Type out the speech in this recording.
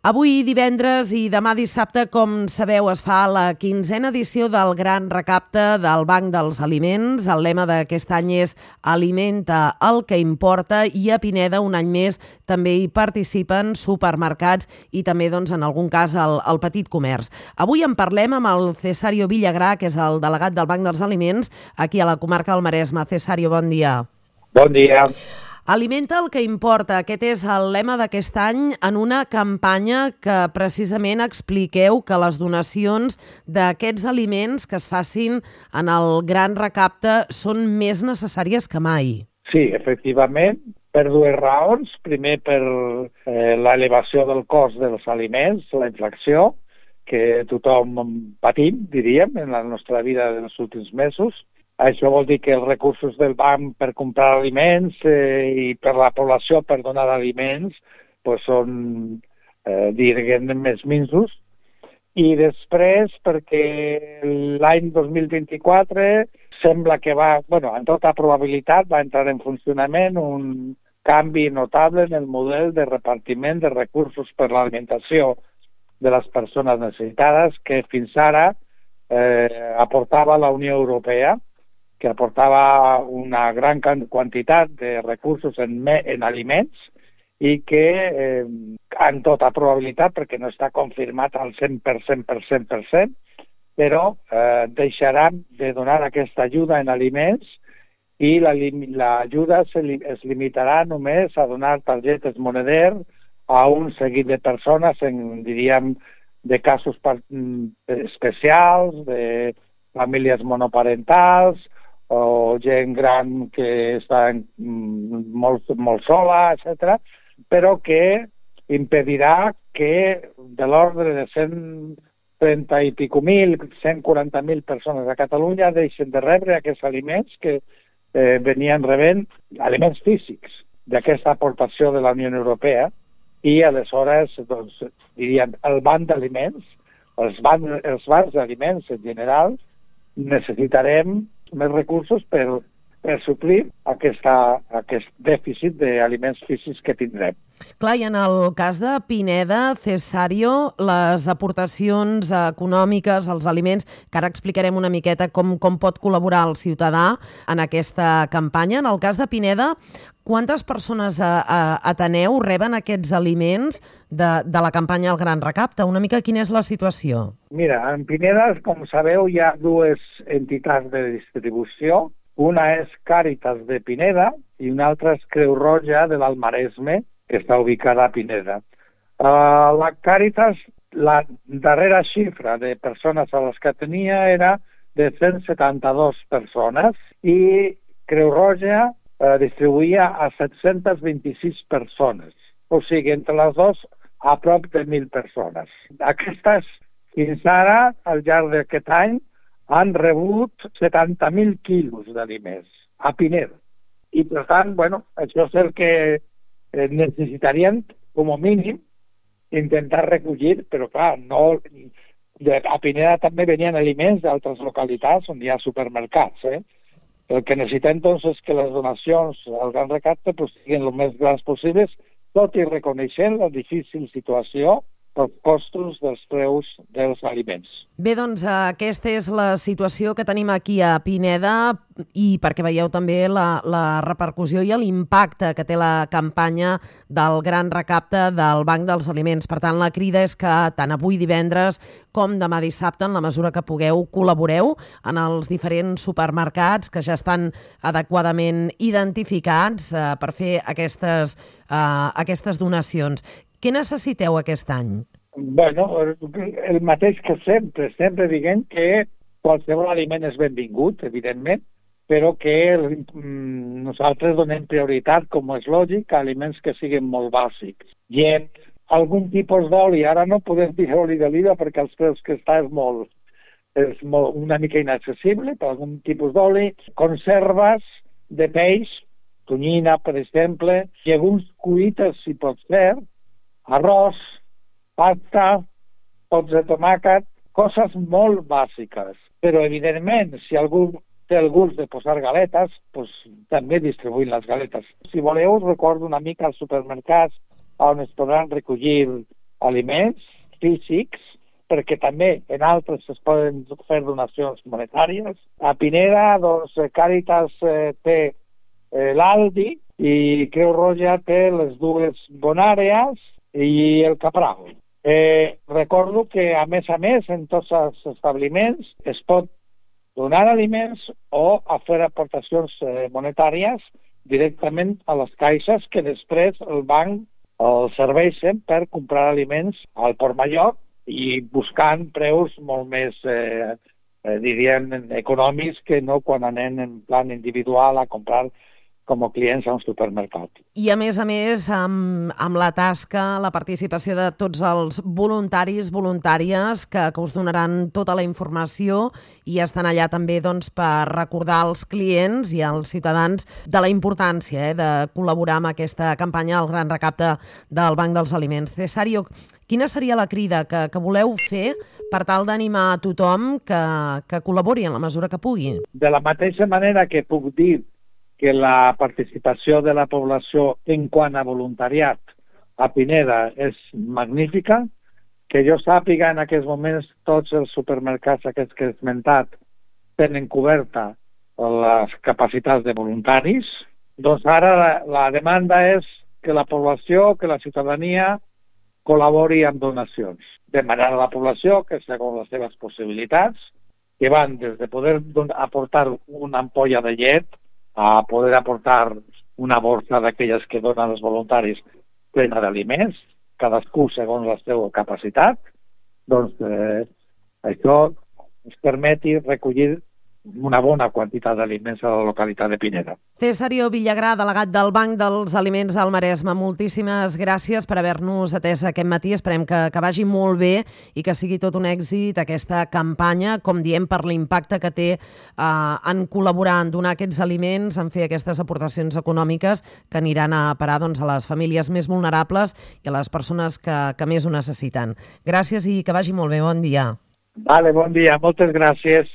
Avui divendres i demà dissabte, com sabeu, es fa la quinzena edició del Gran Recapte del Banc dels Aliments. El lema d'aquest any és Alimenta el que importa i a Pineda un any més també hi participen supermercats i també, doncs, en algun cas, el, el petit comerç. Avui en parlem amb el Cesario Villagrà, que és el delegat del Banc dels Aliments, aquí a la comarca del Maresme. Cesario, bon dia. Bon dia. Alimenta el que importa. Aquest és el lema d'aquest any en una campanya que precisament expliqueu que les donacions d'aquests aliments que es facin en el gran recapte són més necessàries que mai. Sí, efectivament, per dues raons. Primer, per eh, l'elevació del cost dels aliments, la inflació, que tothom patim, diríem, en la nostra vida dels últims mesos això vol dir que els recursos del banc per comprar aliments eh, i per la població per donar aliments pues són, eh, diguem, més minsos. I després, perquè l'any 2024 sembla que va, bueno, en tota probabilitat va entrar en funcionament un canvi notable en el model de repartiment de recursos per l'alimentació de les persones necessitades que fins ara eh, aportava la Unió Europea que aportava una gran quantitat de recursos en, en aliments i que, eh, en tota probabilitat, perquè no està confirmat al 100%, per 100%, però eh, deixaran de donar aquesta ajuda en aliments i l'ajuda la, es limitarà només a donar targetes moneder a un seguit de persones, en, diríem, de casos mm, especials, de famílies monoparentals, o gent gran que està mm, molt, molt sola, etc, però que impedirà que de l'ordre de 130 i pico mil, 140 mil persones a Catalunya deixen de rebre aquests aliments que eh, venien rebent aliments físics d'aquesta aportació de la Unió Europea i aleshores, doncs, diríem, el banc d'aliments, els, ban, els bancs d'aliments en general, necessitarem més recursos per, per suplir aquesta, aquest dèficit d'aliments físics que tindrem. Clar, i en el cas de Pineda, Cesario, les aportacions econòmiques, els aliments, que ara explicarem una miqueta com, com pot col·laborar el ciutadà en aquesta campanya. En el cas de Pineda, quantes persones a, a Ateneu reben aquests aliments de, de la campanya El Gran Recapte? Una mica quina és la situació? Mira, en Pineda, com sabeu, hi ha dues entitats de distribució. Una és Càritas de Pineda i una altra és Creu Roja de l'Almaresme, que està ubicada a Pineda. Uh, la Càritas, la darrera xifra de persones a les que tenia era de 172 persones i Creu Roja uh, distribuïa a 726 persones. O sigui, entre les dues, a prop de 1.000 persones. Aquestes, fins ara, al llarg d'aquest any, han rebut 70.000 quilos d'aliments a Pineda. I, per tant, bueno, això és el que eh, com a mínim, intentar recollir, però clar, no... De, a Pineda també venien aliments d'altres localitats on hi ha supermercats, eh? El que necessitem, doncs, és que les donacions al Gran Recapte pues, siguin el més grans possibles, tot i reconeixent la difícil situació els costos dels preus dels aliments. Bé, doncs aquesta és la situació que tenim aquí a Pineda i perquè veieu també la, la repercussió i l'impacte que té la campanya del gran recapte del Banc dels Aliments. Per tant, la crida és que tant avui divendres com demà dissabte, en la mesura que pugueu, col·laboreu en els diferents supermercats que ja estan adequadament identificats eh, per fer aquestes, eh, aquestes donacions. Què necessiteu aquest any? Bueno, el mateix que sempre. Sempre diguem que qualsevol aliment és benvingut, evidentment, però que mm, nosaltres donem prioritat, com és lògic, a aliments que siguin molt bàsics. Llet, algun tipus d'oli, ara no podem dir oli d'oliva perquè els preus que està és molt, és molt, una mica inaccessible, però algun tipus d'oli, conserves de peix, tonyina, per exemple, llegums cuites, si pot ser, arròs, pasta, pots de tomàquet, coses molt bàsiques. Però, evidentment, si algú té el gust de posar galetes, pues, també distribuïm les galetes. Si voleu, us recordo una mica als supermercats on es podran recollir aliments físics, perquè també en altres es poden fer donacions monetàries. A Pineda, doncs, Càritas eh, té eh, l'Aldi i Creu Roja té les dues bonàrees i el Capral. Eh, recordo que, a més a més, en tots els establiments es pot donar aliments o a fer aportacions eh, monetàries directament a les caixes que després el banc els serveixen per comprar aliments al Port Mallot i buscant preus molt més, eh, eh, diríem, econòmics que no quan anem en plan individual a comprar com a clients a un supermercat. I a més a més, amb, amb la tasca, la participació de tots els voluntaris, voluntàries, que, que us donaran tota la informació i estan allà també doncs, per recordar als clients i als ciutadans de la importància eh, de col·laborar amb aquesta campanya al Gran Recapte del Banc dels Aliments. Cesario, quina seria la crida que, que voleu fer per tal d'animar a tothom que, que col·labori en la mesura que pugui? De la mateixa manera que puc dir que la participació de la població en quant a voluntariat a Pineda és magnífica, que jo sàpiga en aquests moments tots els supermercats aquests que he esmentat tenen coberta les capacitats de voluntaris, doncs ara la, la demanda és que la població, que la ciutadania col·labori amb donacions. Demanar a la població que, segons les seves possibilitats, que van des de poder aportar una ampolla de llet a poder aportar una borsa d'aquelles que donen els voluntaris plena d'aliments, cadascú segons la seva capacitat, doncs eh, això ens permeti recollir una bona quantitat d'aliments a la localitat de Pineda. Cesario Villagrà, delegat del Banc dels Aliments al Maresme, moltíssimes gràcies per haver-nos atès aquest matí. Esperem que, que vagi molt bé i que sigui tot un èxit aquesta campanya, com diem, per l'impacte que té eh, en col·laborar en donar aquests aliments, en fer aquestes aportacions econòmiques que aniran a parar doncs, a les famílies més vulnerables i a les persones que, que més ho necessiten. Gràcies i que vagi molt bé. Bon dia. Vale, bon dia. Moltes gràcies.